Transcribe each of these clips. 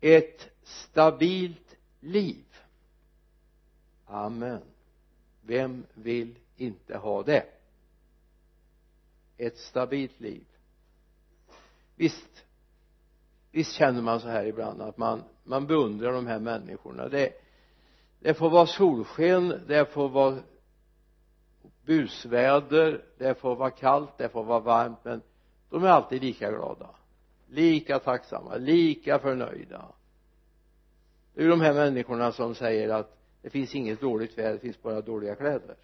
ett stabilt liv. Amen. Vem vill inte ha det? Ett stabilt liv. Visst visst känner man så här ibland att man man beundrar de här människorna. Det det får vara solsken det får vara busväder det får vara kallt det får vara varmt men de är alltid lika glada lika tacksamma lika förnöjda. Det är ju de här människorna som säger att det finns inget dåligt väder det finns bara dåliga kläder.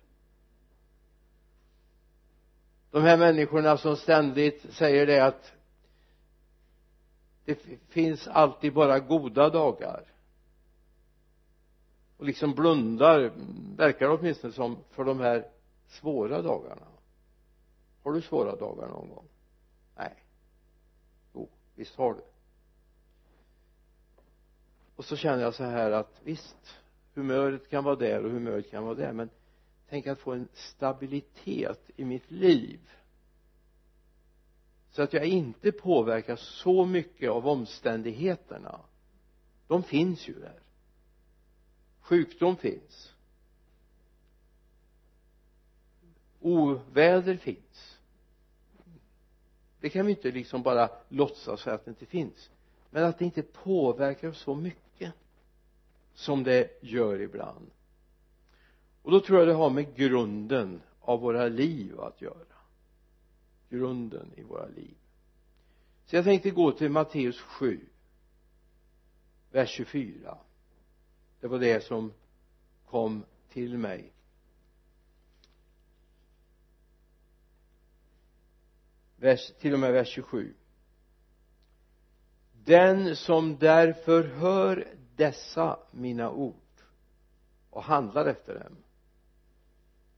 De här människorna som ständigt säger det att det finns alltid bara goda dagar. Och liksom blundar verkar det åtminstone som för de här svåra dagarna. Har du svåra dagar någon gång? Visst har du? Och så känner jag så här att visst humöret kan vara där och humöret kan vara där men tänk att få en stabilitet i mitt liv. Så att jag inte påverkas så mycket av omständigheterna. De finns ju där. Sjukdom finns. Oväder finns det kan vi inte liksom bara låtsas för att det inte finns. Men att det inte påverkar oss så mycket som det gör ibland. Och då tror jag det har med grunden av våra liv att göra. Grunden i våra liv. Så jag tänkte gå till Matteus 7 vers 24 det var det som kom till mig. Vers, till och med vers 27 den som därför hör dessa mina ord och handlar efter dem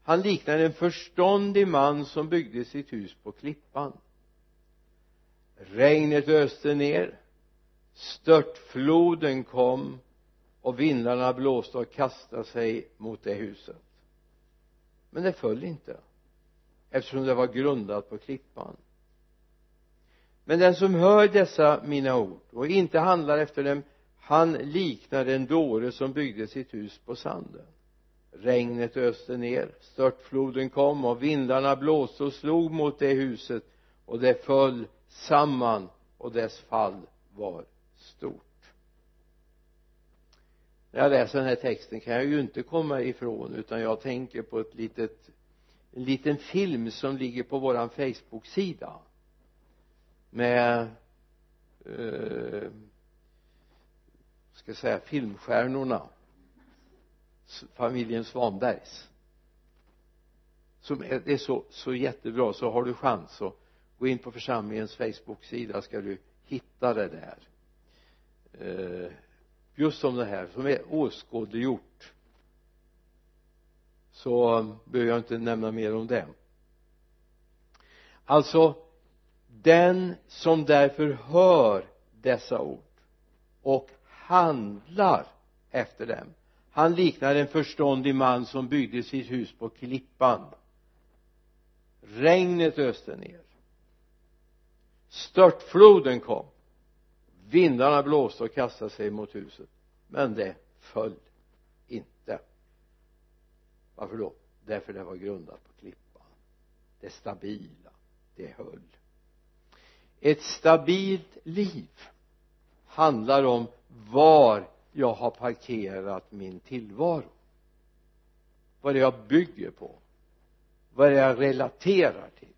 han liknar en förståndig man som byggde sitt hus på klippan. Regnet öste ner störtfloden kom och vindarna blåste och kastade sig mot det huset. Men det föll inte eftersom det var grundat på klippan men den som hör dessa mina ord och inte handlar efter dem han liknar en dåre som byggde sitt hus på sanden. Regnet öste ner störtfloden kom och vindarna blåste och slog mot det huset och det föll samman och dess fall var stort. När jag läser den här texten kan jag ju inte komma ifrån utan jag tänker på ett litet en liten film som ligger på våran Facebook-sida med eh, ska jag säga filmstjärnorna. Familjen Svanbergs. Som är, det är så, så jättebra så har du chans att gå in på församlingens Facebook-sida ska du hitta det där. Eh, just som det här som är åskådliggjort. Så behöver jag inte nämna mer om det. Alltså den som därför hör dessa ord och handlar efter dem. Han liknar en förståndig man som byggde sitt hus på klippan. Regnet öste ner. Störtfloden kom. Vindarna blåste och kastade sig mot huset. Men det föll inte. Varför då? Därför det var grundat på klippan. Det stabila det höll ett stabilt liv handlar om var jag har parkerat min tillvaro. Vad det är jag bygger på. Vad det är jag relaterar till.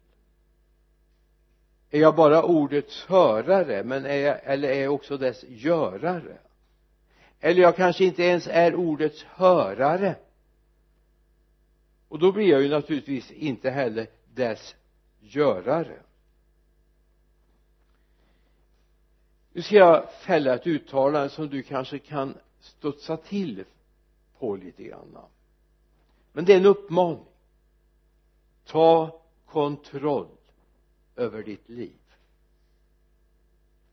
Är jag bara ordets hörare men är jag, eller är jag också dess görare? Eller jag kanske inte ens är ordets hörare. Och då blir jag ju naturligtvis inte heller dess görare. Nu ska jag fälla ett uttalande som du kanske kan studsa till på lite grann. Men det är en uppmaning. Ta kontroll över ditt liv.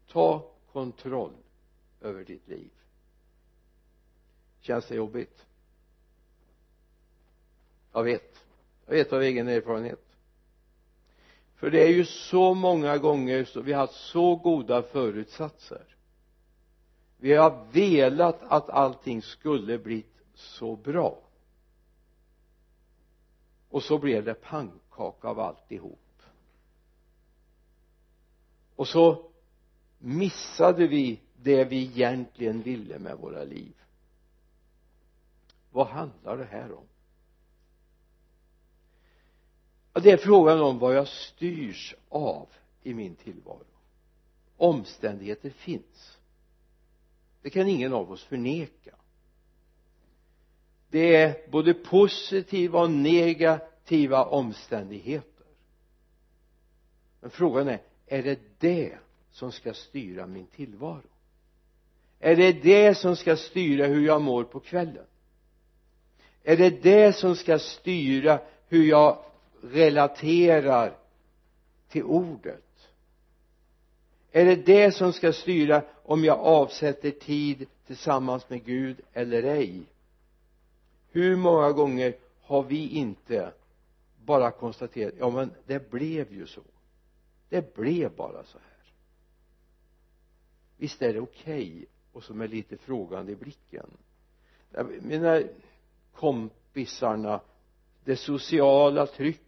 Ta kontroll över ditt liv. Känns det jobbigt? Jag vet. Jag vet av egen erfarenhet för det är ju så många gånger så vi har haft så goda förutsatser. Vi har velat att allting skulle bli så bra. Och så blev det pannkaka av alltihop. Och så missade vi det vi egentligen ville med våra liv. Vad handlar det här om? Och det är frågan om vad jag styrs av i min tillvaro. Omständigheter finns. Det kan ingen av oss förneka. Det är både positiva och negativa omständigheter. Men frågan är är det det som ska styra min tillvaro? Är det det som ska styra hur jag mår på kvällen? Är det det som ska styra hur jag relaterar till ordet? Är det det som ska styra om jag avsätter tid tillsammans med Gud eller ej? Hur många gånger har vi inte bara konstaterat ja men det blev ju så. Det blev bara så här. Visst är det okej okay, och som är lite frågande i blicken? Jag menar kompisarna det sociala trycket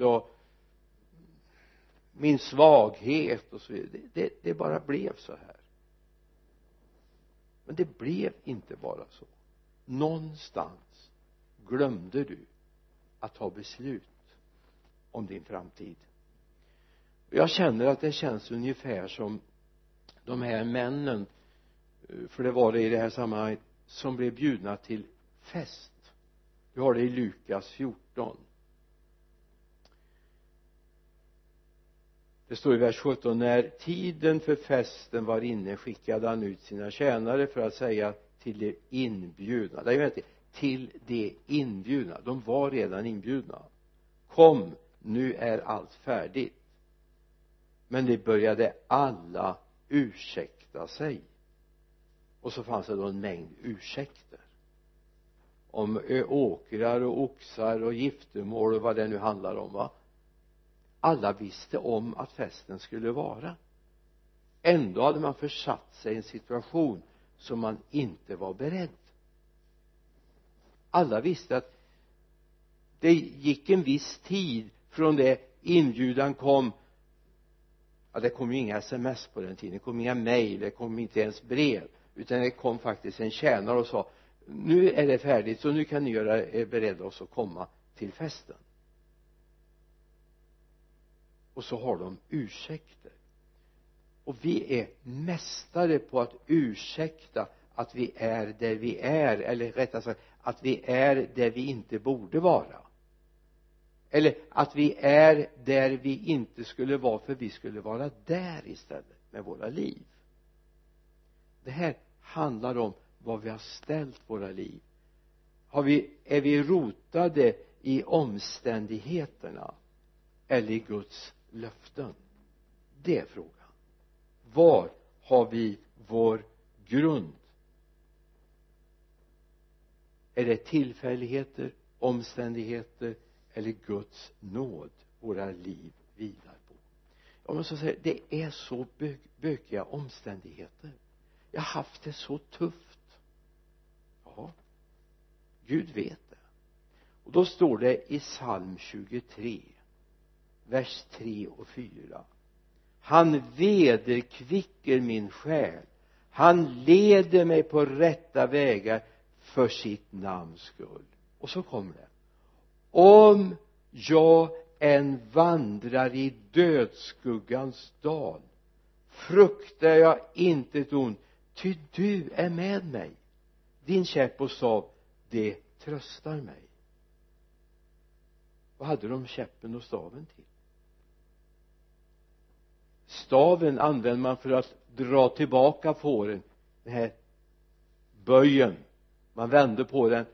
och min svaghet och så vidare. Det, det, det bara blev så här. Men det blev inte bara så. Någonstans glömde du att ta beslut om din framtid. Jag känner att det känns ungefär som de här männen eh, för det var det i det här sammanhanget som blev bjudna till fest. Vi har det i Lukas 14 det står i vers 17 när tiden för festen var inne skickade han ut sina tjänare för att säga till de inbjudna. Det är till de inbjudna. De var redan inbjudna. Kom nu är allt färdigt. Men de började alla ursäkta sig. Och så fanns det då en mängd ursäkter. Om åkrar och oxar och giftermål och vad det nu handlar om va? Alla visste om att festen skulle vara. Ändå hade man försatt sig i en situation som man inte var beredd. Alla visste att det gick en viss tid från det inbjudan kom. Ja det kom ju inga sms på den tiden det kom inga mejl det kom inte ens brev utan det kom faktiskt en tjänare och sa nu är det färdigt så nu kan ni göra er beredda och så komma till festen och så har de ursäkter. Och vi är mästare på att ursäkta att vi är där vi är eller rättare sagt att vi är där vi inte borde vara. Eller att vi är där vi inte skulle vara för vi skulle vara där istället med våra liv. Det här handlar om vad vi har ställt våra liv. Har vi, är vi rotade i omständigheterna eller i Guds löften. Det är frågan. Var har vi vår grund? Är det tillfälligheter omständigheter eller Guds nåd våra liv vilar på? Jag måste säga det är så bökiga omständigheter. Jag har haft det så tufft. Ja Gud vet det. Och då står det i psalm 23 vers 3 och 4 han vederkvicker min själ. Han leder mig på rätta vägar för sitt namns skull. Och så kommer det. Om jag än vandrar i dödsskuggans dal fruktar jag inte ett ont ty du är med mig. Din käpp och stav det tröstar mig. Vad hade de käppen och staven till? Staven använder man för att dra tillbaka fåren. Den här böjen. Man vände på den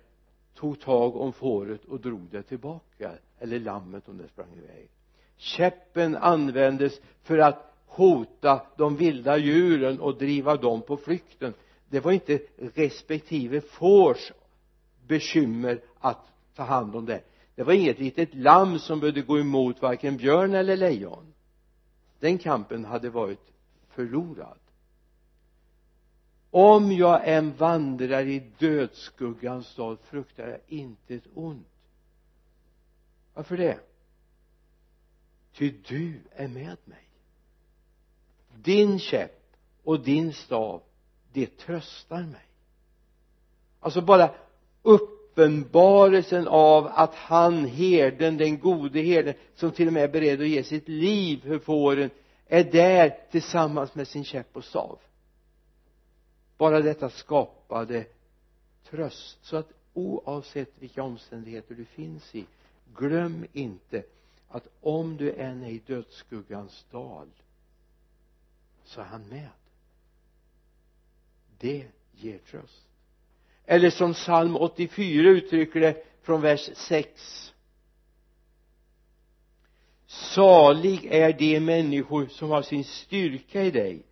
tog tag om fåret och drog det tillbaka. Eller lammet om det sprang iväg. Käppen användes för att hota de vilda djuren och driva dem på flykten. Det var inte respektive fårs bekymmer att ta hand om det. Det var inget litet lamm som behövde gå emot varken björn eller lejon den kampen hade varit förlorad. Om jag än vandrar i dödsskuggans dal fruktar jag inte ett ont. Varför det? Ty du är med mig. Din käpp och din stav det tröstar mig. Alltså bara upp uppenbarelsen av att han herden den gode herden som till och med är beredd att ge sitt liv för fåren är där tillsammans med sin käpp och stav. Bara detta skapade tröst så att oavsett vilka omständigheter du finns i glöm inte att om du än är i dödsskuggans dal så är han med. Det ger tröst eller som psalm 84 uttrycker det från vers 6 salig är de människor som har sin styrka i dig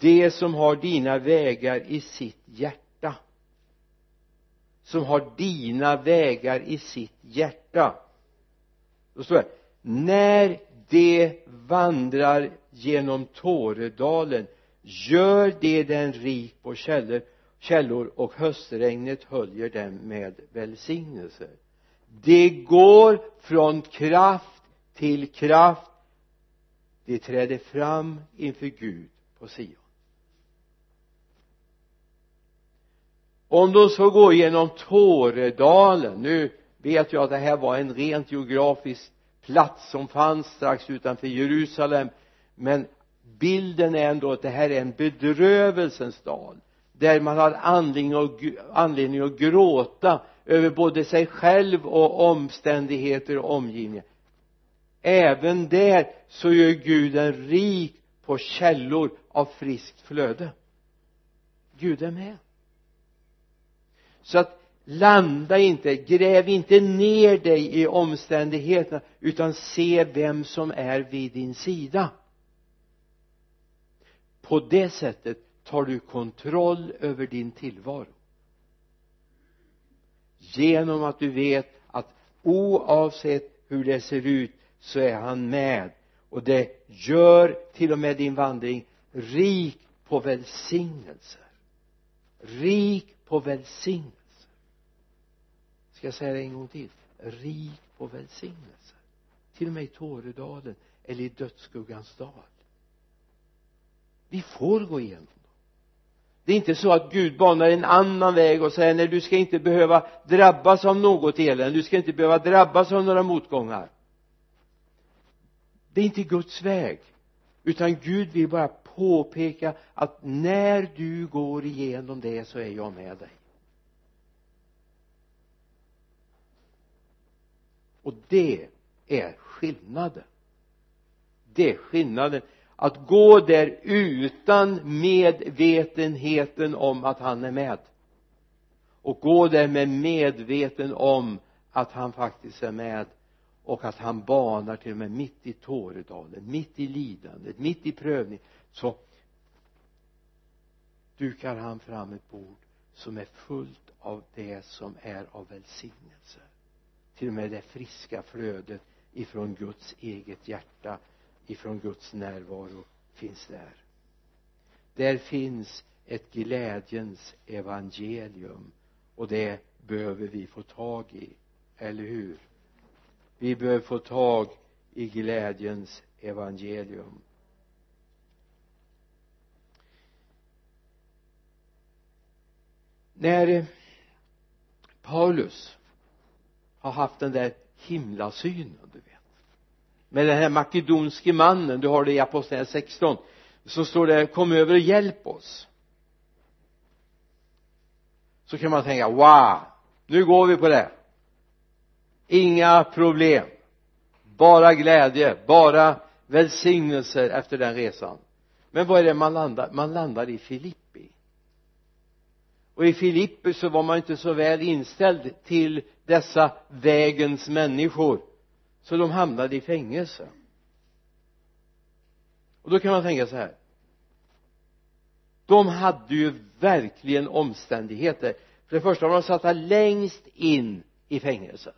de som har dina vägar i sitt hjärta. Som har dina vägar i sitt hjärta. Då står det när de vandrar genom Tåredalen gör de den rik på källor, källor och höstregnet höljer dem med välsignelse. De går från kraft till kraft. De träder fram inför Gud på Sion. Om de så går genom Tåredalen nu vet jag att det här var en rent geografisk plats som fanns strax utanför Jerusalem men bilden är ändå att det här är en bedrövelsens dal där man har anledning att, anledning att gråta över både sig själv och omständigheter och omgivningar. Även där så gör Gud en rik på källor av friskt flöde. Gud är med. Så att landa inte gräv inte ner dig i omständigheterna utan se vem som är vid din sida. På det sättet tar du kontroll över din tillvaro? Genom att du vet att oavsett hur det ser ut så är han med. Och det gör till och med din vandring rik på välsignelser. Rik på välsignelser. Ska jag säga det en gång till? Rik på välsignelser. Till och med i Tåredalen eller i dödsskuggans dal. Vi får gå igenom det är inte så att Gud banar en annan väg och säger nej du ska inte behöva drabbas av något elände. Du ska inte behöva drabbas av några motgångar. Det är inte Guds väg utan Gud vill bara påpeka att när du går igenom det så är jag med dig. Och det är skillnaden. Det är skillnaden att gå där utan medvetenheten om att han är med. Och gå där med medveten om att han faktiskt är med och att han banar till och med mitt i Tåredalen, mitt i lidandet, mitt i prövning. Så dukar han fram ett bord som är fullt av det som är av välsignelse. Till och med det friska flödet ifrån Guds eget hjärta ifrån Guds närvaro finns där. Där finns ett glädjens evangelium och det behöver vi få tag i eller hur? Vi behöver få tag i glädjens evangelium. När eh, Paulus har haft den där himlasynen du vet med den här makedonske mannen du har det i apostlagärningarna 16 så står det kom över och hjälp oss. Så kan man tänka wow nu går vi på det. Inga problem. Bara glädje bara välsignelser efter den resan. Men vad är det man landar man landar i Filippi? Och i Filippi så var man inte så väl inställd till dessa vägens människor så de hamnade i fängelse. Och då kan man tänka så här. De hade ju verkligen omständigheter. För det första var de satta längst in i fängelset.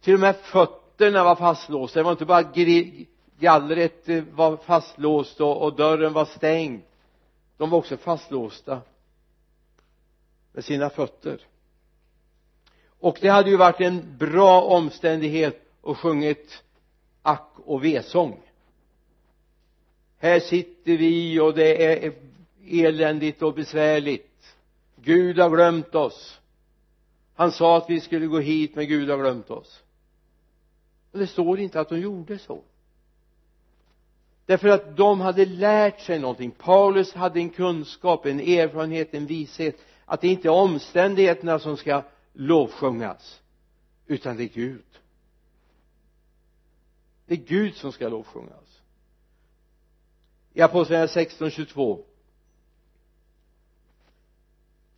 Till och med fötterna var fastlåsta. Det var inte bara gallret eh, var fastlåst och, och dörren var stängd. De var också fastlåsta med sina fötter och det hade ju varit en bra omständighet och sjungit ack och vesång. Här sitter vi och det är eländigt och besvärligt. Gud har glömt oss. Han sa att vi skulle gå hit men Gud har glömt oss. Och det står inte att de gjorde så. Därför att de hade lärt sig någonting. Paulus hade en kunskap, en erfarenhet, en vishet att det inte är omständigheterna som ska lovsjungas utan det är Gud. Det är Gud som ska lovsjungas. I apostlagärningarna 16.22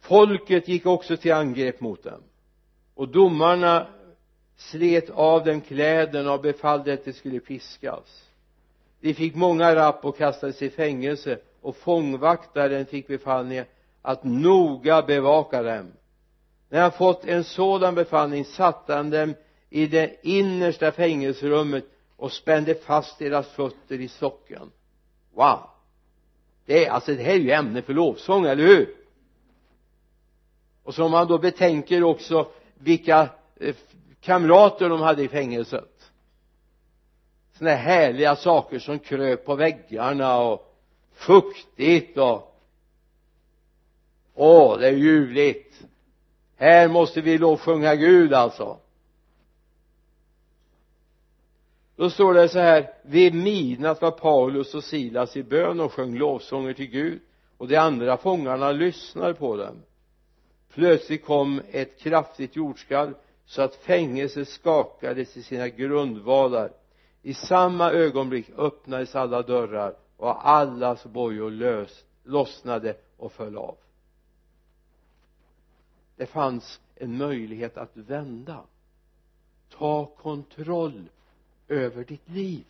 folket gick också till angrepp mot dem och domarna slet av dem kläderna och befallde att de skulle piskas de fick många rapp och kastades i fängelse och fångvaktaren fick befallning att noga bevaka dem när han fått en sådan befallning satte han dem i det innersta fängelserummet och spände fast deras fötter i stocken wow! Det är alltså det här är ju ämne för lovsång, eller hur? Och så om man då betänker också vilka eh, kamrater de hade i fängelset. Sådana här härliga saker som kröp på väggarna och fuktigt och åh det är ljuvligt här måste vi lovsjunga Gud alltså. Då står det så här vid midnatt var Paulus och Silas i bön och sjöng lovsånger till Gud och de andra fångarna lyssnade på dem. Plötsligt kom ett kraftigt jordskalv så att fängelset skakades i sina grundvalar. I samma ögonblick öppnades alla dörrar och allas bojor lös, lossnade och föll av det fanns en möjlighet att vända. Ta kontroll över ditt liv.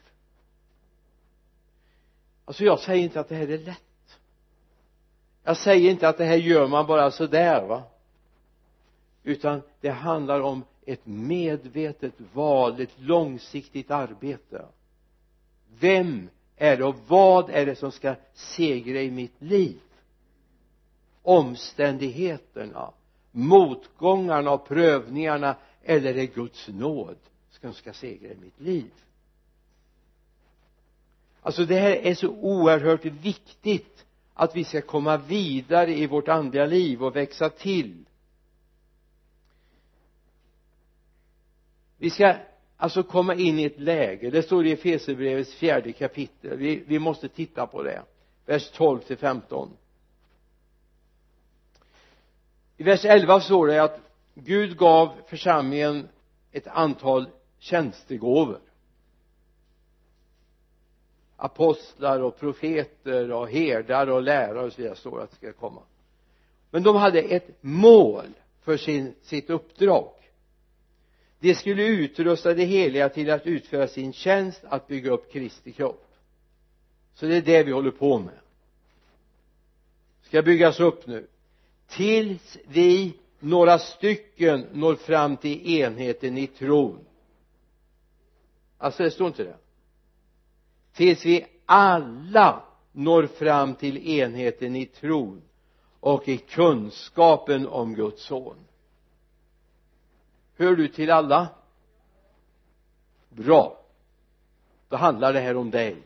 Alltså jag säger inte att det här är lätt. Jag säger inte att det här gör man bara sådär va? Utan det handlar om ett medvetet val, ett långsiktigt arbete. Vem är det och vad är det som ska segra i mitt liv? Omständigheterna motgångarna och prövningarna eller är Guds nåd som ska segra i mitt liv? Alltså det här är så oerhört viktigt att vi ska komma vidare i vårt andliga liv och växa till. Vi ska alltså komma in i ett läge det står i Efesierbrevets fjärde kapitel. Vi, vi måste titta på det. Vers 12 till 15 i vers 11 står det att Gud gav församlingen ett antal tjänstegåvor. Apostlar och profeter och herdar och lärare och så vidare står det att det ska komma. Men de hade ett mål för sin, sitt uppdrag. De skulle utrusta de heliga till att utföra sin tjänst att bygga upp Kristi kropp. Så det är det vi håller på med. Ska byggas upp nu tills vi några stycken når fram till enheten i tron. Alltså det står inte det. Tills vi alla når fram till enheten i tron och i kunskapen om Guds son. Hör du till alla? Bra. Då handlar det här om dig.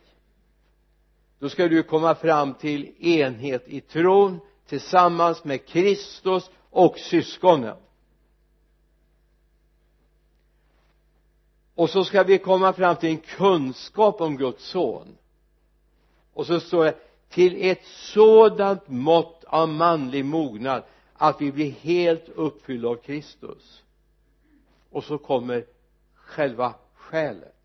Då ska du komma fram till enhet i tron tillsammans med Kristus och syskonen. Och så ska vi komma fram till en kunskap om Guds son. Och så står det till ett sådant mått av manlig mognad att vi blir helt uppfyllda av Kristus. Och så kommer själva skälet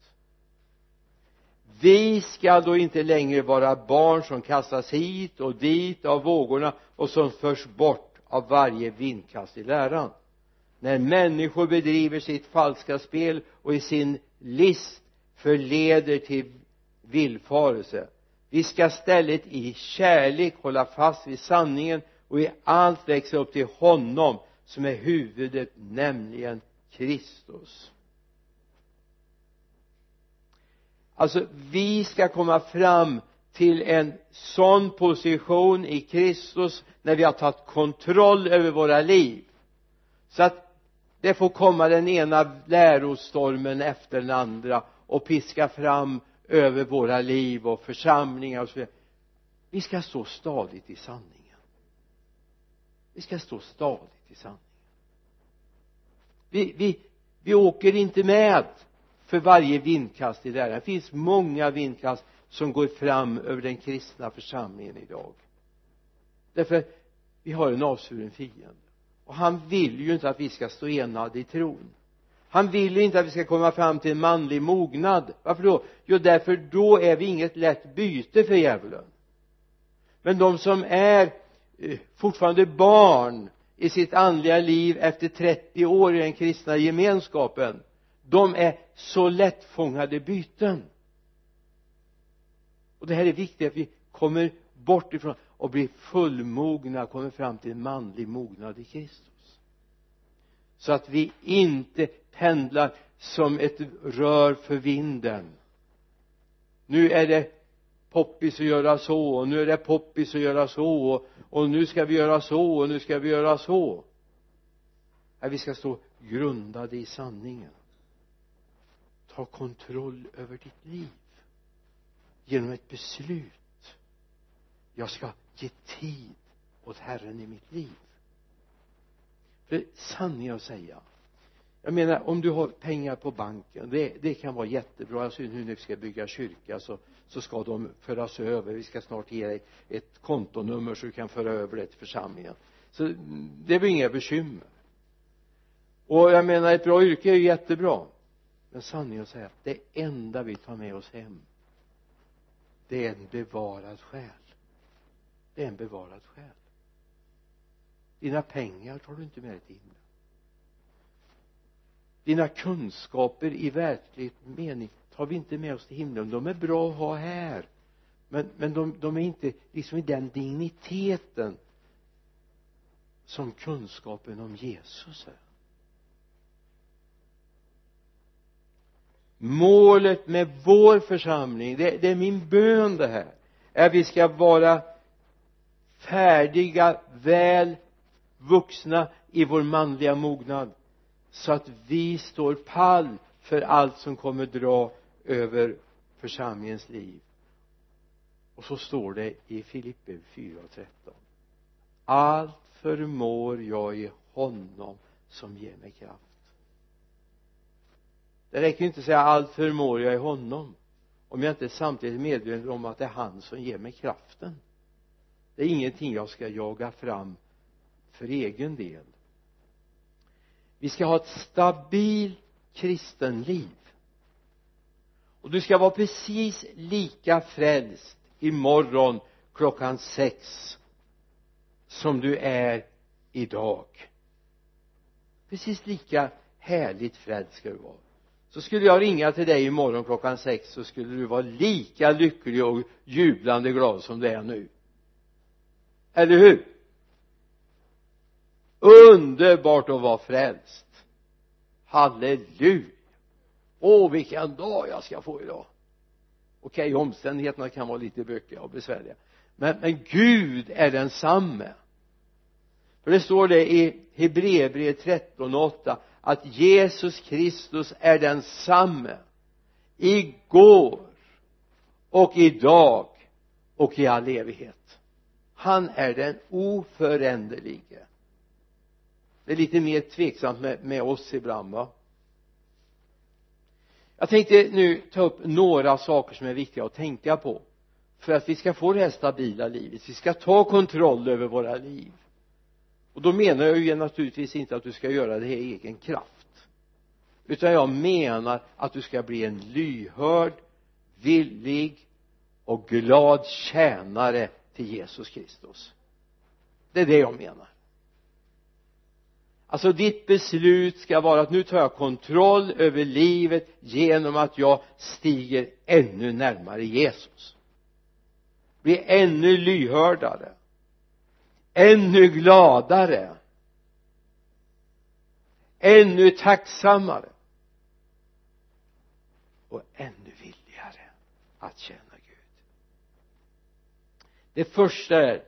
vi ska då inte längre vara barn som kastas hit och dit av vågorna och som förs bort av varje vindkast i läran. När människor bedriver sitt falska spel och i sin list förleder till villfarelse. Vi ska stället i kärlek hålla fast vid sanningen och i allt växa upp till honom som är huvudet nämligen Kristus. Alltså vi ska komma fram till en sån position i Kristus när vi har tagit kontroll över våra liv. Så att det får komma den ena lärostormen efter den andra och piska fram över våra liv och församlingar och så vidare. Vi ska stå stadigt i sanningen. Vi ska stå stadigt i sanningen. Vi, vi, vi åker inte med för varje vindkast i det här. Det finns många vindkast som går fram över den kristna församlingen idag. Därför vi har en avsvuren fiende. Och han vill ju inte att vi ska stå enade i tron. Han vill inte att vi ska komma fram till en manlig mognad. Varför då? Jo därför då är vi inget lätt byte för djävulen. Men de som är eh, fortfarande barn i sitt andliga liv efter 30 år i den kristna gemenskapen de är så lättfångade byten och det här är viktigt att vi kommer bort ifrån och blir fullmogna kommer fram till en manlig mognad i Kristus. Så att vi inte pendlar som ett rör för vinden. Nu är det poppis att göra så och nu är det poppis att göra så och, och nu ska vi göra så och nu ska vi göra så. Nej, vi ska stå grundade i sanningen. Ta kontroll över ditt liv genom ett beslut. Jag ska ge tid åt Herren i mitt liv. För sanningen att säga jag menar om du har pengar på banken det, det kan vara jättebra. Alltså nu när vi ska bygga kyrka så, så ska de föras över. Vi ska snart ge dig ett kontonummer så du kan föra över det till församlingen. Så mm, det blir inga bekymmer. Och jag menar ett bra yrke är ju jättebra. Men sanningen att säga det enda vi tar med oss hem det är en bevarad själ. Det är en bevarad själ. Dina pengar tar du inte med dig till himlen. Dina kunskaper i verklig mening tar vi inte med oss till himlen. De är bra att ha här men, men de, de är inte liksom i den digniteten som kunskapen om Jesus är. Målet med vår församling det, det är min bön det här är att vi ska vara färdiga väl vuxna i vår manliga mognad så att vi står pall för allt som kommer dra över församlingens liv. Och så står det i Filippe 4 och 13 allt förmår jag i honom som ger mig kraft det räcker inte att säga allt förmår jag i honom. Om jag inte samtidigt är medveten om att det är han som ger mig kraften. Det är ingenting jag ska jaga fram för egen del. Vi ska ha ett stabilt kristenliv. Och du ska vara precis lika frälst imorgon klockan sex som du är idag. Precis lika härligt frälst ska du vara så skulle jag ringa till dig imorgon klockan sex så skulle du vara lika lycklig och jublande glad som du är nu. Eller hur? Underbart att vara frälst. Halleluja! Åh vilken dag jag ska få idag. Okej omständigheterna kan vara lite bökiga och besvärliga. Men, men Gud är densamme. För det står det i Hebreerbrevet 13 och 8 att Jesus Kristus är densamme igår och idag och i all evighet. Han är den oföränderlige. Det är lite mer tveksamt med, med oss ibland va? Jag tänkte nu ta upp några saker som är viktiga att tänka på för att vi ska få det här stabila livet. Vi ska ta kontroll över våra liv och då menar jag ju naturligtvis inte att du ska göra det i egen kraft. Utan jag menar att du ska bli en lyhörd villig och glad tjänare till Jesus Kristus. Det är det jag menar. Alltså ditt beslut ska vara att nu tar jag kontroll över livet genom att jag stiger ännu närmare Jesus. Blir ännu lyhördare ännu gladare. Ännu tacksammare. Och ännu villigare att tjäna Gud. Det första är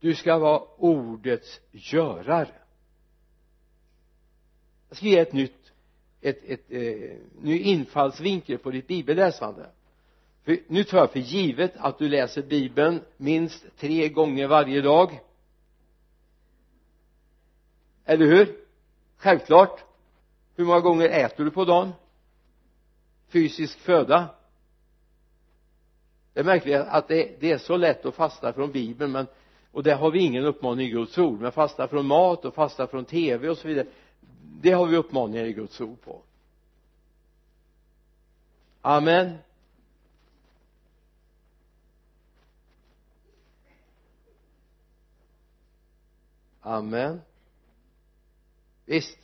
du ska vara ordets görare. Jag ska ge ett nytt ett, ett, ett, eh, ny infallsvinkel på ditt bibelläsande. För nu tar jag för givet att du läser bibeln minst tre gånger varje dag eller hur? Självklart. Hur många gånger äter du på dagen? Fysisk föda? Det är märkligt att det, det är så lätt att fasta från bibeln men och där har vi ingen uppmaning i Guds ord men fasta från mat och fasta från tv och så vidare det har vi uppmaningar i Guds ord på. Amen. Amen visst.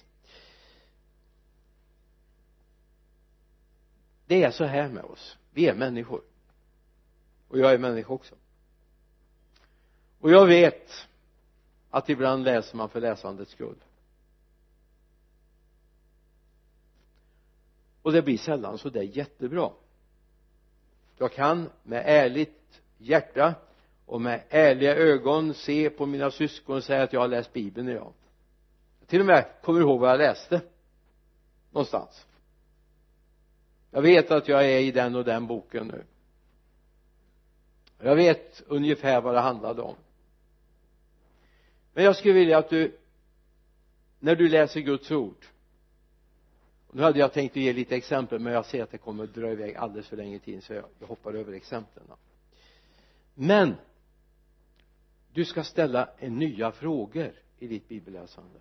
Det är så här med oss. Vi är människor. Och jag är människa också. Och jag vet att ibland läser man för läsandets skull. Och det blir sällan så där jättebra. Jag kan med ärligt hjärta och med ärliga ögon se på mina syskon och säga att jag har läst bibeln idag till och med kommer ihåg vad jag läste? Någonstans. Jag vet att jag är i den och den boken nu. Jag vet ungefär vad det handlade om. Men jag skulle vilja att du när du läser Guds ord nu hade jag tänkt att ge lite exempel men jag ser att det kommer att dra iväg alldeles för länge tid så jag, jag hoppar över exemplen men du ska ställa en nya frågor i ditt bibelläsande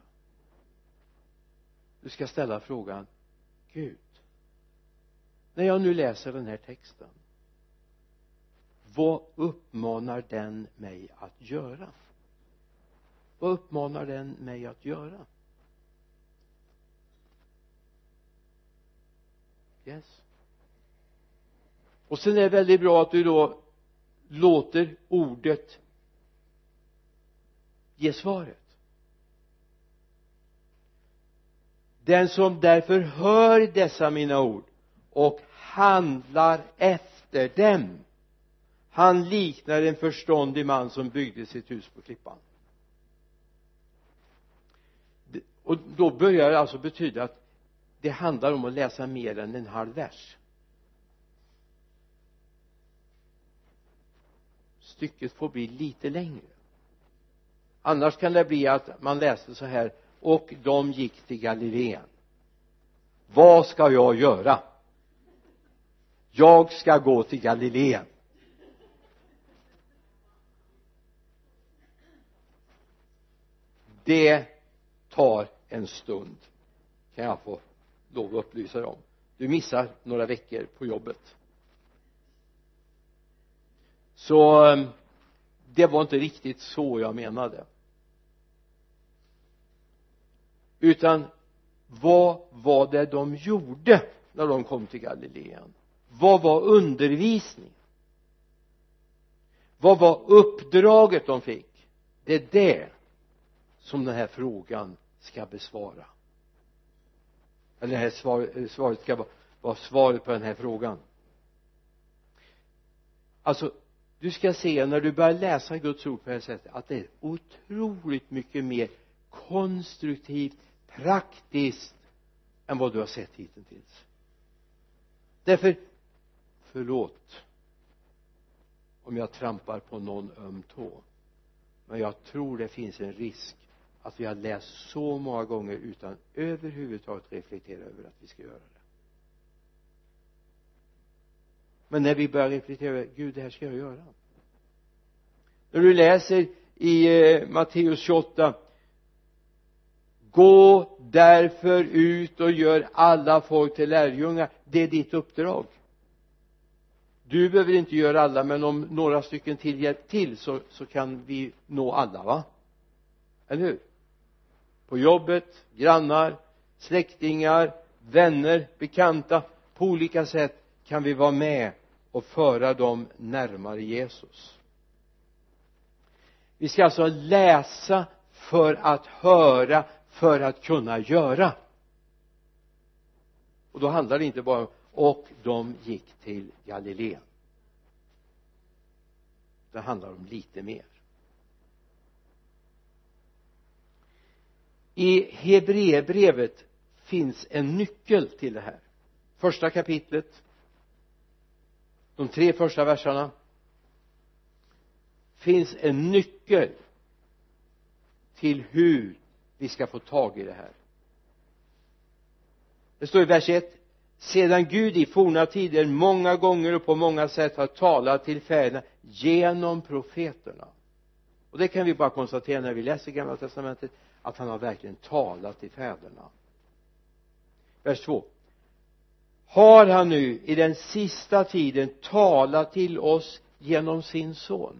du ska ställa frågan Gud när jag nu läser den här texten vad uppmanar den mig att göra? Vad uppmanar den mig att göra? Yes. Och sen är det väldigt bra att du då låter ordet ge svaret. Den som därför hör dessa mina ord och handlar efter dem han liknar en förståndig man som byggde sitt hus på klippan. Och då börjar det alltså betyda att det handlar om att läsa mer än en halv vers. Stycket får bli lite längre. Annars kan det bli att man läser så här och de gick till Galileen. Vad ska jag göra? Jag ska gå till Galileen. Det tar en stund kan jag få lov att upplysa dig om. Du missar några veckor på jobbet. Så ehm, det var inte riktigt så jag menade. Utan vad var det de gjorde när de kom till Galileen? Vad var undervisningen? Vad var uppdraget de fick? Det är det som den här frågan ska besvara. Eller det här svaret, eh, svaret ska vara, vara svaret på den här frågan. Alltså du ska se när du börjar läsa Guds ord på det här sättet att det är otroligt mycket mer konstruktivt praktiskt än vad du har sett hittills. Därför förlåt om jag trampar på någon öm tå men jag tror det finns en risk att vi har läst så många gånger utan överhuvudtaget reflektera över att vi ska göra det. Men när vi börjar reflektera över Gud det här ska jag göra. När du läser i eh, Matteus 28 gå därför ut och gör alla folk till lärjungar. Det är ditt uppdrag. Du behöver inte göra alla men om några stycken till hjälp till så, så kan vi nå alla va? Eller hur? På jobbet, grannar, släktingar, vänner, bekanta. På olika sätt kan vi vara med och föra dem närmare Jesus. Vi ska alltså läsa för att höra för att kunna göra. Och då handlar det inte bara om och de gick till Galileen. Det handlar om lite mer. I Hebreerbrevet finns en nyckel till det här. Första kapitlet de tre första verserna finns en nyckel till hur vi ska få tag i det här. Det står i vers 1 sedan Gud i forna tider många gånger och på många sätt har talat till fäderna genom profeterna. Och det kan vi bara konstatera när vi läser gamla testamentet att han har verkligen talat till fäderna. Vers 2 har han nu i den sista tiden talat till oss genom sin son?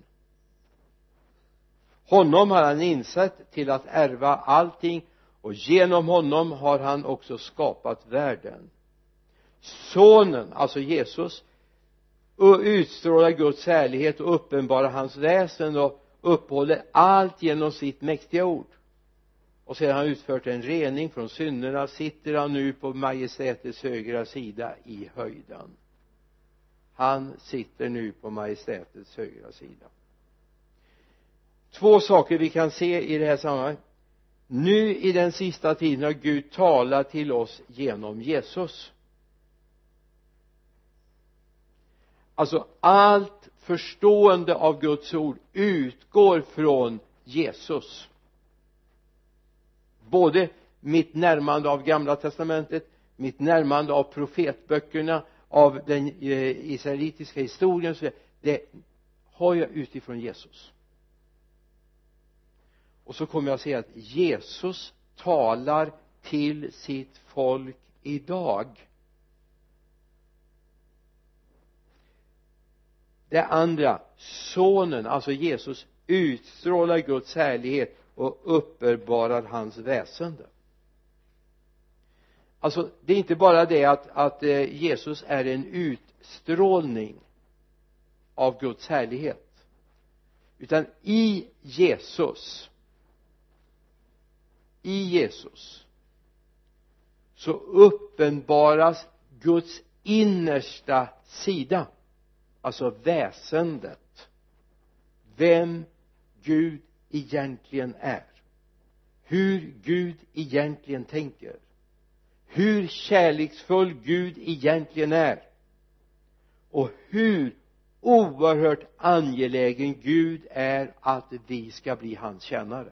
Honom har han insett till att ärva allting och genom honom har han också skapat världen. Sonen, alltså Jesus utstrålar Guds härlighet och uppenbarar hans väsen och uppehåller allt genom sitt mäktiga ord. Och sedan han utfört en rening från synderna sitter han nu på majestätets högra sida i höjden. Han sitter nu på majestätets högra sida två saker vi kan se i det här sammanhanget. Nu i den sista tiden har Gud talat till oss genom Jesus. Alltså allt förstående av Guds ord utgår från Jesus. Både mitt närmande av gamla testamentet mitt närmande av profetböckerna av den eh, israelitiska historien så det har jag utifrån Jesus och så kommer jag att säga att Jesus talar till sitt folk idag. Det andra sonen alltså Jesus utstrålar Guds härlighet och uppenbarar hans väsende. Alltså det är inte bara det att, att eh, Jesus är en utstrålning av Guds härlighet utan i Jesus i Jesus så uppenbaras Guds innersta sida alltså väsendet vem Gud egentligen är hur Gud egentligen tänker hur kärleksfull Gud egentligen är och hur oerhört angelägen Gud är att vi ska bli hans tjänare.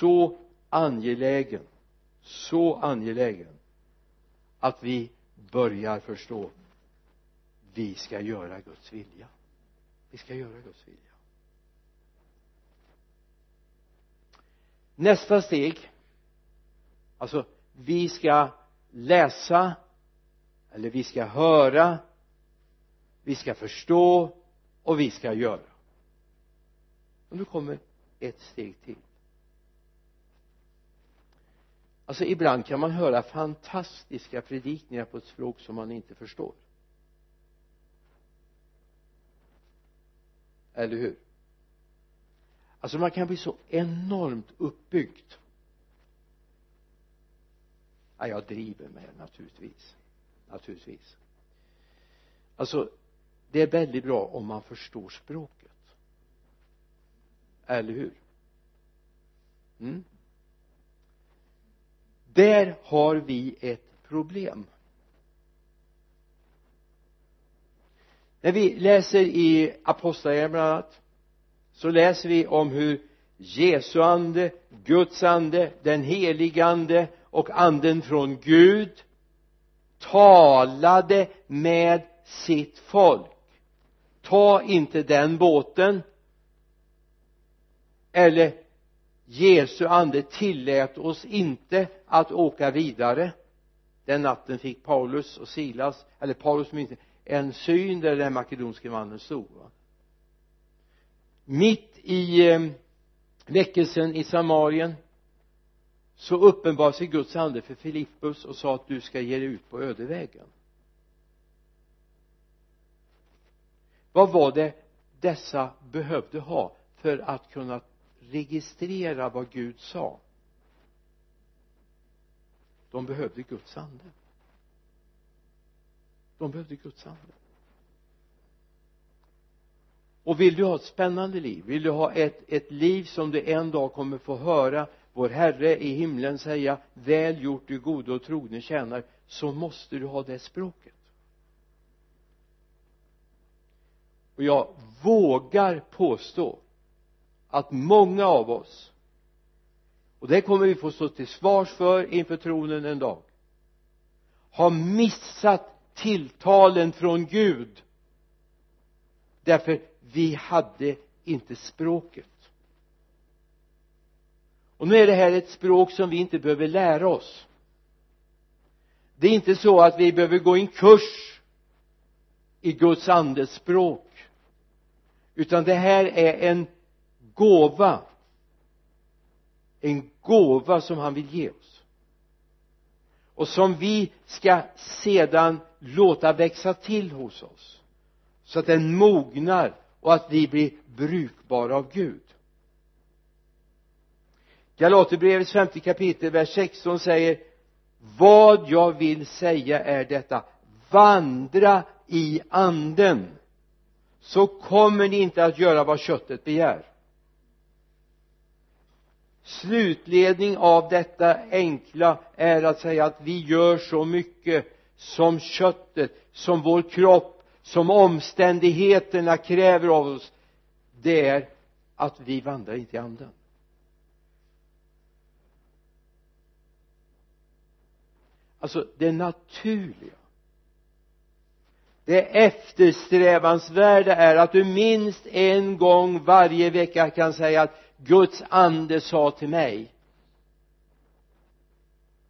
Så angelägen så angelägen att vi börjar förstå. Vi ska göra Guds vilja. Vi ska göra Guds vilja. Nästa steg alltså vi ska läsa eller vi ska höra vi ska förstå och vi ska göra. Och nu kommer ett steg till alltså ibland kan man höra fantastiska predikningar på ett språk som man inte förstår. Eller hur? Alltså man kan bli så enormt uppbyggd. Ja, jag driver med naturligtvis. Naturligtvis. Alltså det är väldigt bra om man förstår språket. Eller hur? Mm där har vi ett problem. När vi läser i apostlagärningarna bland annat så läser vi om hur Jesu ande, Guds ande, den helige ande och anden från Gud talade med sitt folk. Ta inte den båten eller Jesu ande tillät oss inte att åka vidare den natten fick Paulus och Silas eller Paulus minns en syn där den makedonske mannen stod va? mitt i eh, väckelsen i Samarien så uppenbar sig Guds ande för Filippus och sa att du ska ge dig ut på ödevägen vad var det dessa behövde ha för att kunna registrera vad Gud sa. De behövde Guds ande. De behövde Guds ande. Och vill du ha ett spännande liv vill du ha ett, ett liv som du en dag kommer få höra vår Herre i himlen säga väl gjort du gode och trogne tjänare så måste du ha det språket. Och jag vågar påstå att många av oss och det kommer vi få stå till svars för inför tronen en dag har missat tilltalen från Gud därför vi hade inte språket. Och nu är det här ett språk som vi inte behöver lära oss. Det är inte så att vi behöver gå en kurs i Guds andes språk utan det här är en gåva. En gåva som han vill ge oss. Och som vi ska sedan låta växa till hos oss. Så att den mognar och att vi blir brukbara av Gud. Galaterbrevets femte kapitel vers 16 säger vad jag vill säga är detta. Vandra i anden. Så kommer ni inte att göra vad köttet begär slutledning av detta enkla är att säga att vi gör så mycket som köttet, som vår kropp, som omständigheterna kräver av oss. Det är att vi vandrar inte i anden. Alltså det naturliga det eftersträvansvärda är att du minst en gång varje vecka kan säga att Guds ande sa till mig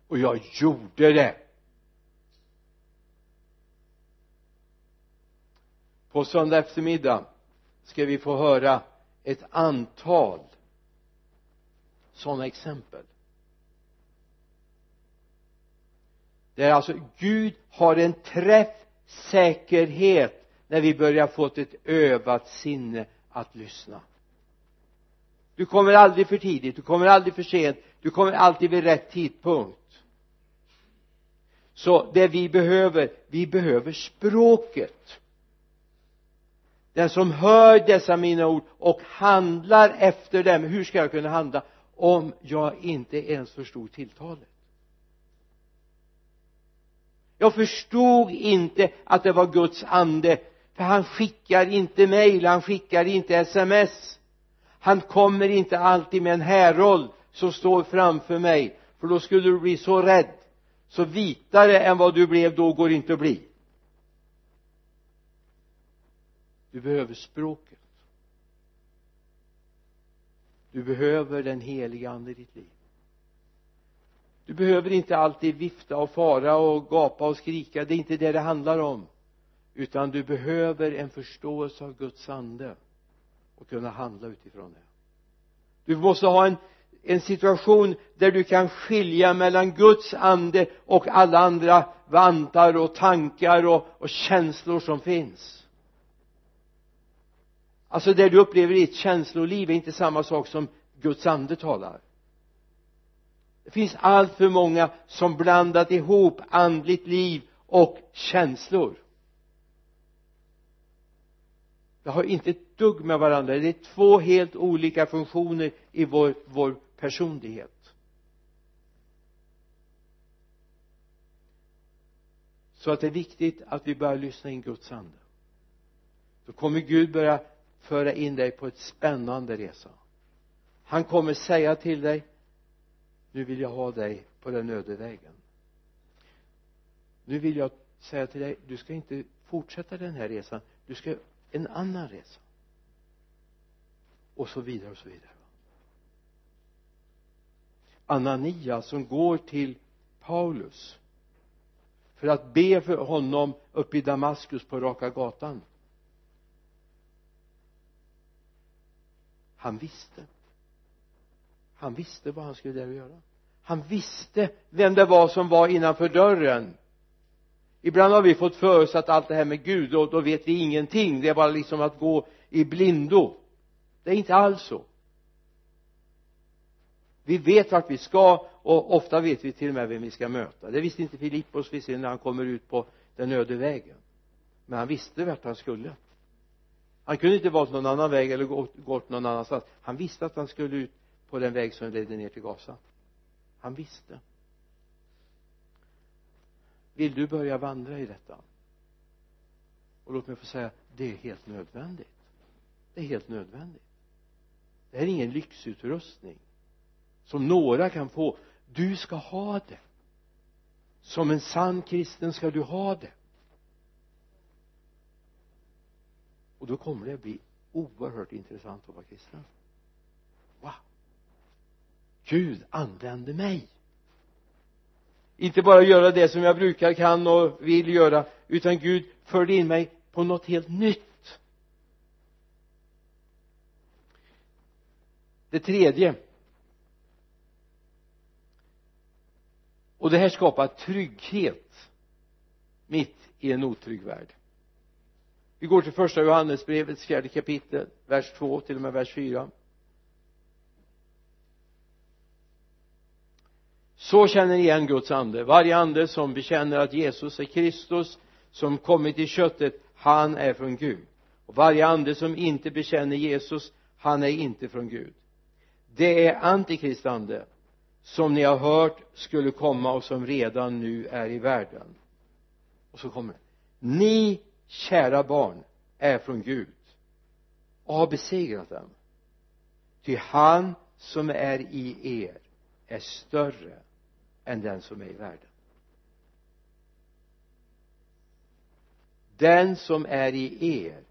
och jag gjorde det. På söndag eftermiddag ska vi få höra ett antal sådana exempel. Det är alltså Gud har en träffsäkerhet när vi börjar få ett övat sinne att lyssna du kommer aldrig för tidigt, du kommer aldrig för sent du kommer alltid vid rätt tidpunkt. Så det vi behöver, vi behöver språket. Den som hör dessa mina ord och handlar efter dem, hur ska jag kunna handla om jag inte ens förstod tilltalet? Jag förstod inte att det var Guds ande för han skickar inte mejl, han skickar inte sms han kommer inte alltid med en härold som står framför mig för då skulle du bli så rädd. Så vitare än vad du blev då går inte att bli. Du behöver språket. Du behöver den heliga ande i ditt liv. Du behöver inte alltid vifta och fara och gapa och skrika. Det är inte det det handlar om. Utan du behöver en förståelse av Guds ande och kunna handla utifrån det. Du måste ha en en situation där du kan skilja mellan Guds ande och alla andra vantar och tankar och, och känslor som finns. Alltså det du upplever i ett känsloliv är inte samma sak som Guds ande talar. Det finns allt för många som blandat ihop andligt liv och känslor det har inte ett dugg med varandra. Det är två helt olika funktioner i vår, vår personlighet. Så att det är viktigt att vi börjar lyssna in Guds ande. Då kommer Gud börja föra in dig på ett spännande resa. Han kommer säga till dig nu vill jag ha dig på den öde vägen. Nu vill jag säga till dig du ska inte fortsätta den här resan. Du ska en annan resa. Och så vidare och så vidare. Anania som går till Paulus för att be för honom uppe i Damaskus på raka gatan. Han visste. Han visste vad han skulle där och göra. Han visste vem det var som var innanför dörren ibland har vi fått för oss att allt det här med Gud och då vet vi ingenting. Det är bara liksom att gå i blindo. Det är inte alls så. Vi vet vart vi ska och ofta vet vi till och med vem vi ska möta. Det visste inte Filippos visserligen när han kommer ut på den öde vägen. Men han visste vart han skulle. Han kunde inte valt någon annan väg eller gått, gått någon annanstans. Han visste att han skulle ut på den väg som ledde ner till Gaza. Han visste vill du börja vandra i detta? Och låt mig få säga det är helt nödvändigt. Det är helt nödvändigt. Det här är ingen lyxutrustning som några kan få. Du ska ha det. Som en sann kristen ska du ha det. Och då kommer det att bli oerhört intressant att vara kristen. Wow. Gud använder mig inte bara göra det som jag brukar kan och vill göra utan Gud förde in mig på något helt nytt. Det tredje. Och det här skapar trygghet mitt i en otrygg värld. Vi går till första Johannesbrevets fjärde kapitel vers 2 till och med vers 4 så känner ni igen Guds ande. Varje ande som bekänner att Jesus är Kristus som kommit i köttet han är från Gud. Och varje ande som inte bekänner Jesus han är inte från Gud. Det är antikristande som ni har hört skulle komma och som redan nu är i världen. Och så kommer det. Ni kära barn är från Gud och har besegrat dem. Ty han som är i er är större än den som är i världen. Den som är i er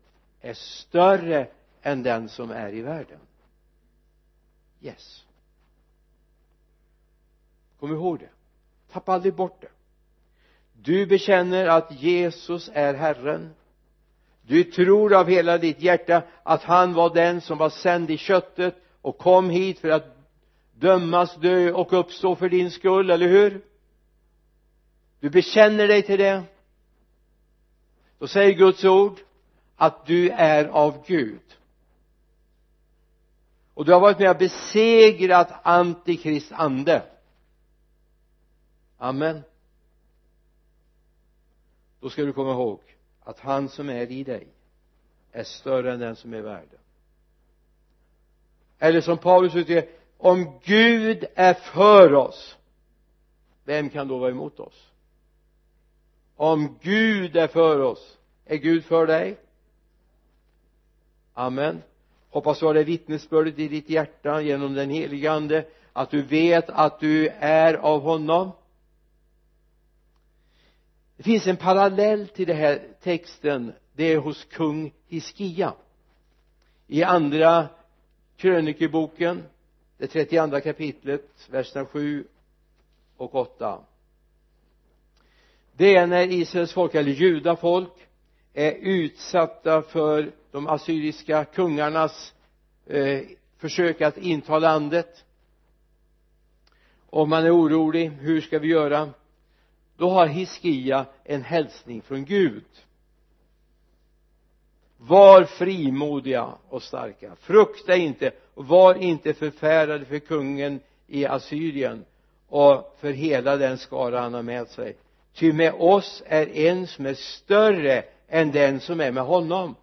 är större än den som är i världen. Yes. Kom ihåg det. Tappa aldrig bort det. Du bekänner att Jesus är Herren. Du tror av hela ditt hjärta att han var den som var sänd i köttet och kom hit för att dömas, dö och uppstå för din skull, eller hur? Du bekänner dig till det. Då säger Guds ord att du är av Gud. Och du har varit med och besegrat antikrist ande. Amen. Då ska du komma ihåg att han som är i dig är större än den som är i världen. Eller som Paulus uttrycker om Gud är för oss vem kan då vara emot oss? Om Gud är för oss är Gud för dig? Amen. Hoppas du har det vittnesbördet i ditt hjärta genom den helige ande att du vet att du är av honom. Det finns en parallell till den här texten. Det är hos kung Hiskia. I andra krönikeboken det 32 kapitlet verserna 7 och 8 det är när Israels folk eller judafolk är utsatta för de assyriska kungarnas eh, försök att inta landet. Och man är orolig hur ska vi göra? Då har Hiskia en hälsning från Gud var frimodiga och starka. Frukta inte. Och var inte förfärade för kungen i Assyrien och för hela den skara han har med sig. Ty med oss är en som är större än den som är med honom.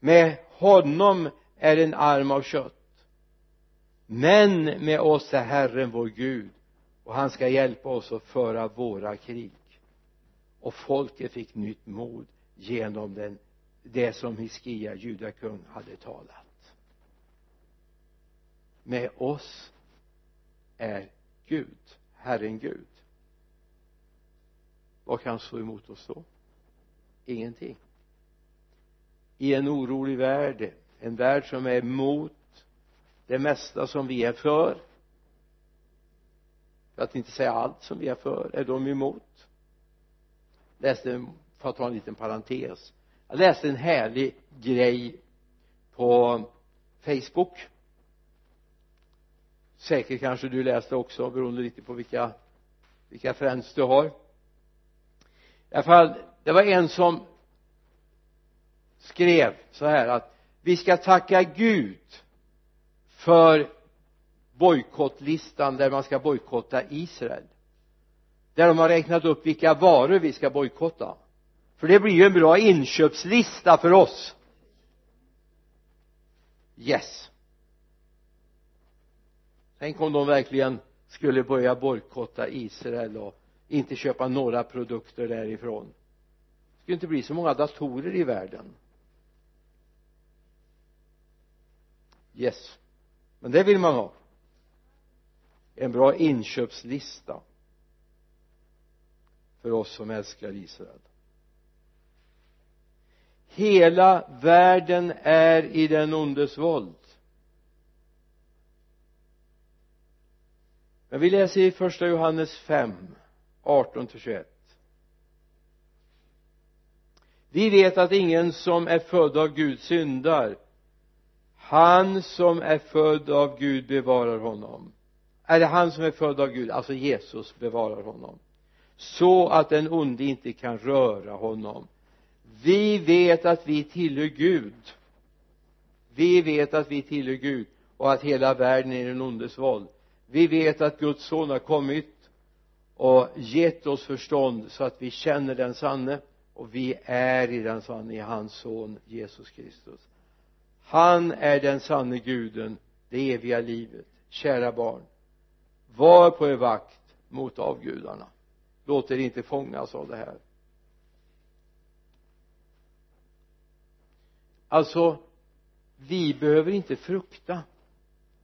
Med honom är en arm av kött. Men med oss är Herren vår Gud och han ska hjälpa oss att föra våra krig. Och folket fick nytt mod genom den det som Hiskia judakung hade talat. Med oss är Gud Herren Gud. Vad kan stå emot oss då? Ingenting. I en orolig värld en värld som är emot det mesta som vi är för för att inte säga allt som vi är för är de emot. Läste för att ta en liten parentes jag läste en härlig grej på Facebook. Säkert kanske du läste också beroende lite på vilka vilka friends du har. I alla fall det var en som skrev så här att vi ska tacka Gud för bojkottlistan där man ska bojkotta Israel. Där de har räknat upp vilka varor vi ska bojkotta för det blir ju en bra inköpslista för oss. Yes. Tänk om de verkligen skulle börja bojkotta Israel och inte köpa några produkter därifrån. Det skulle inte bli så många datorer i världen. Yes. Men det vill man ha. En bra inköpslista. För oss som älskar Israel hela världen är i den ondes våld. Men vi läser i första Johannes 5 18 till 21 vi vet att ingen som är född av Gud syndar. Han som är född av Gud bevarar honom. Eller han som är född av Gud? Alltså Jesus bevarar honom. Så att den onde inte kan röra honom vi vet att vi tillhör Gud. Vi vet att vi tillhör Gud och att hela världen är den ondes våld. Vi vet att Guds son har kommit och gett oss förstånd så att vi känner den sanne och vi är i den sanne i hans son Jesus Kristus. Han är den sanne guden det eviga livet. Kära barn var på er vakt mot avgudarna. Låt er inte fångas av det här. Alltså vi behöver inte frukta.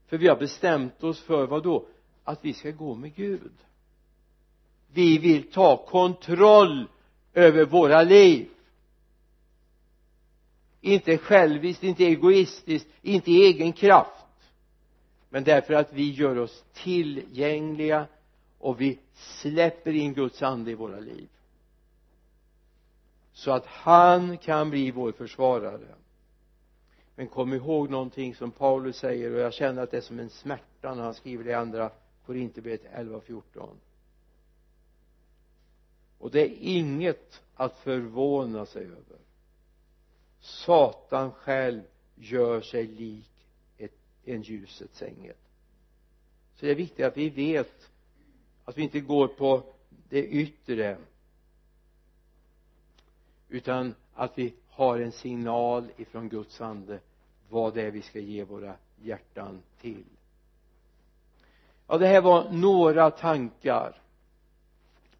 För vi har bestämt oss för vad då? Att vi ska gå med Gud. Vi vill ta kontroll över våra liv. Inte själviskt, inte egoistiskt, inte i egen kraft. Men därför att vi gör oss tillgängliga och vi släpper in Guds ande i våra liv. Så att han kan bli vår försvarare men kom ihåg någonting som Paulus säger och jag känner att det är som en smärta när han skriver det i andra Korinthierbrevet 11 och 14 och det är inget att förvåna sig över. Satan själv gör sig lik ett, en ljusets ängel. Så det är viktigt att vi vet att vi inte går på det yttre utan att vi har en signal ifrån Guds ande vad det är vi ska ge våra hjärtan till. Ja det här var några tankar.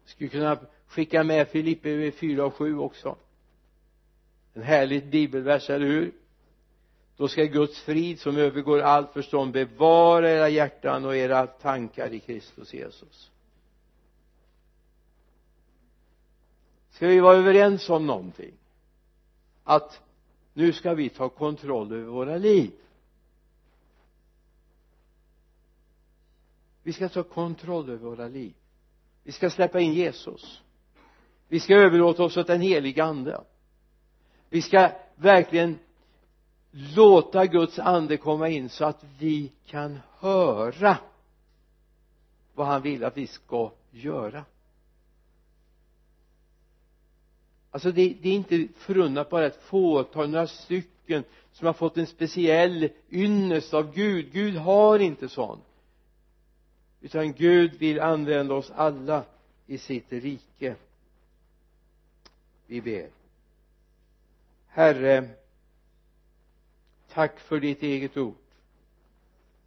Skulle kunna skicka med Filippe 4 och 7 också. En härlig bibelvers, eller hur? Då ska Guds frid som övergår allt förstånd bevara era hjärtan och era tankar i Kristus Jesus. Ska vi vara överens om någonting? Att nu ska vi ta kontroll över våra liv. Vi ska ta kontroll över våra liv. Vi ska släppa in Jesus. Vi ska överlåta oss åt den helige ande. Vi ska verkligen låta Guds ande komma in så att vi kan höra vad han vill att vi ska göra. Alltså det, det är inte förunnat bara ett fåtal, några stycken som har fått en speciell ynnest av Gud. Gud har inte sån. Utan Gud vill använda oss alla i sitt rike. Vi ber. Herre tack för ditt eget ord.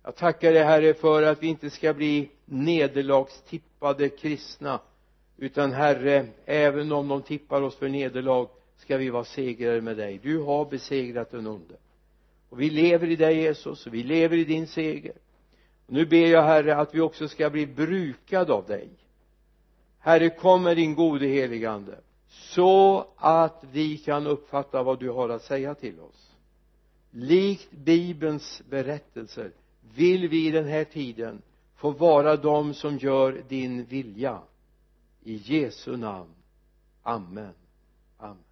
Jag tackar dig herre för att vi inte ska bli nederlagstippade kristna utan herre även om de tippar oss för nederlag ska vi vara segrare med dig. Du har besegrat den onde. Och vi lever i dig Jesus och vi lever i din seger. Och nu ber jag herre att vi också ska bli brukade av dig. Herre kom med din gode heligande så att vi kan uppfatta vad du har att säga till oss. Likt bibelns berättelser vill vi i den här tiden få vara de som gör din vilja i Jesu namn. Amen. Amen.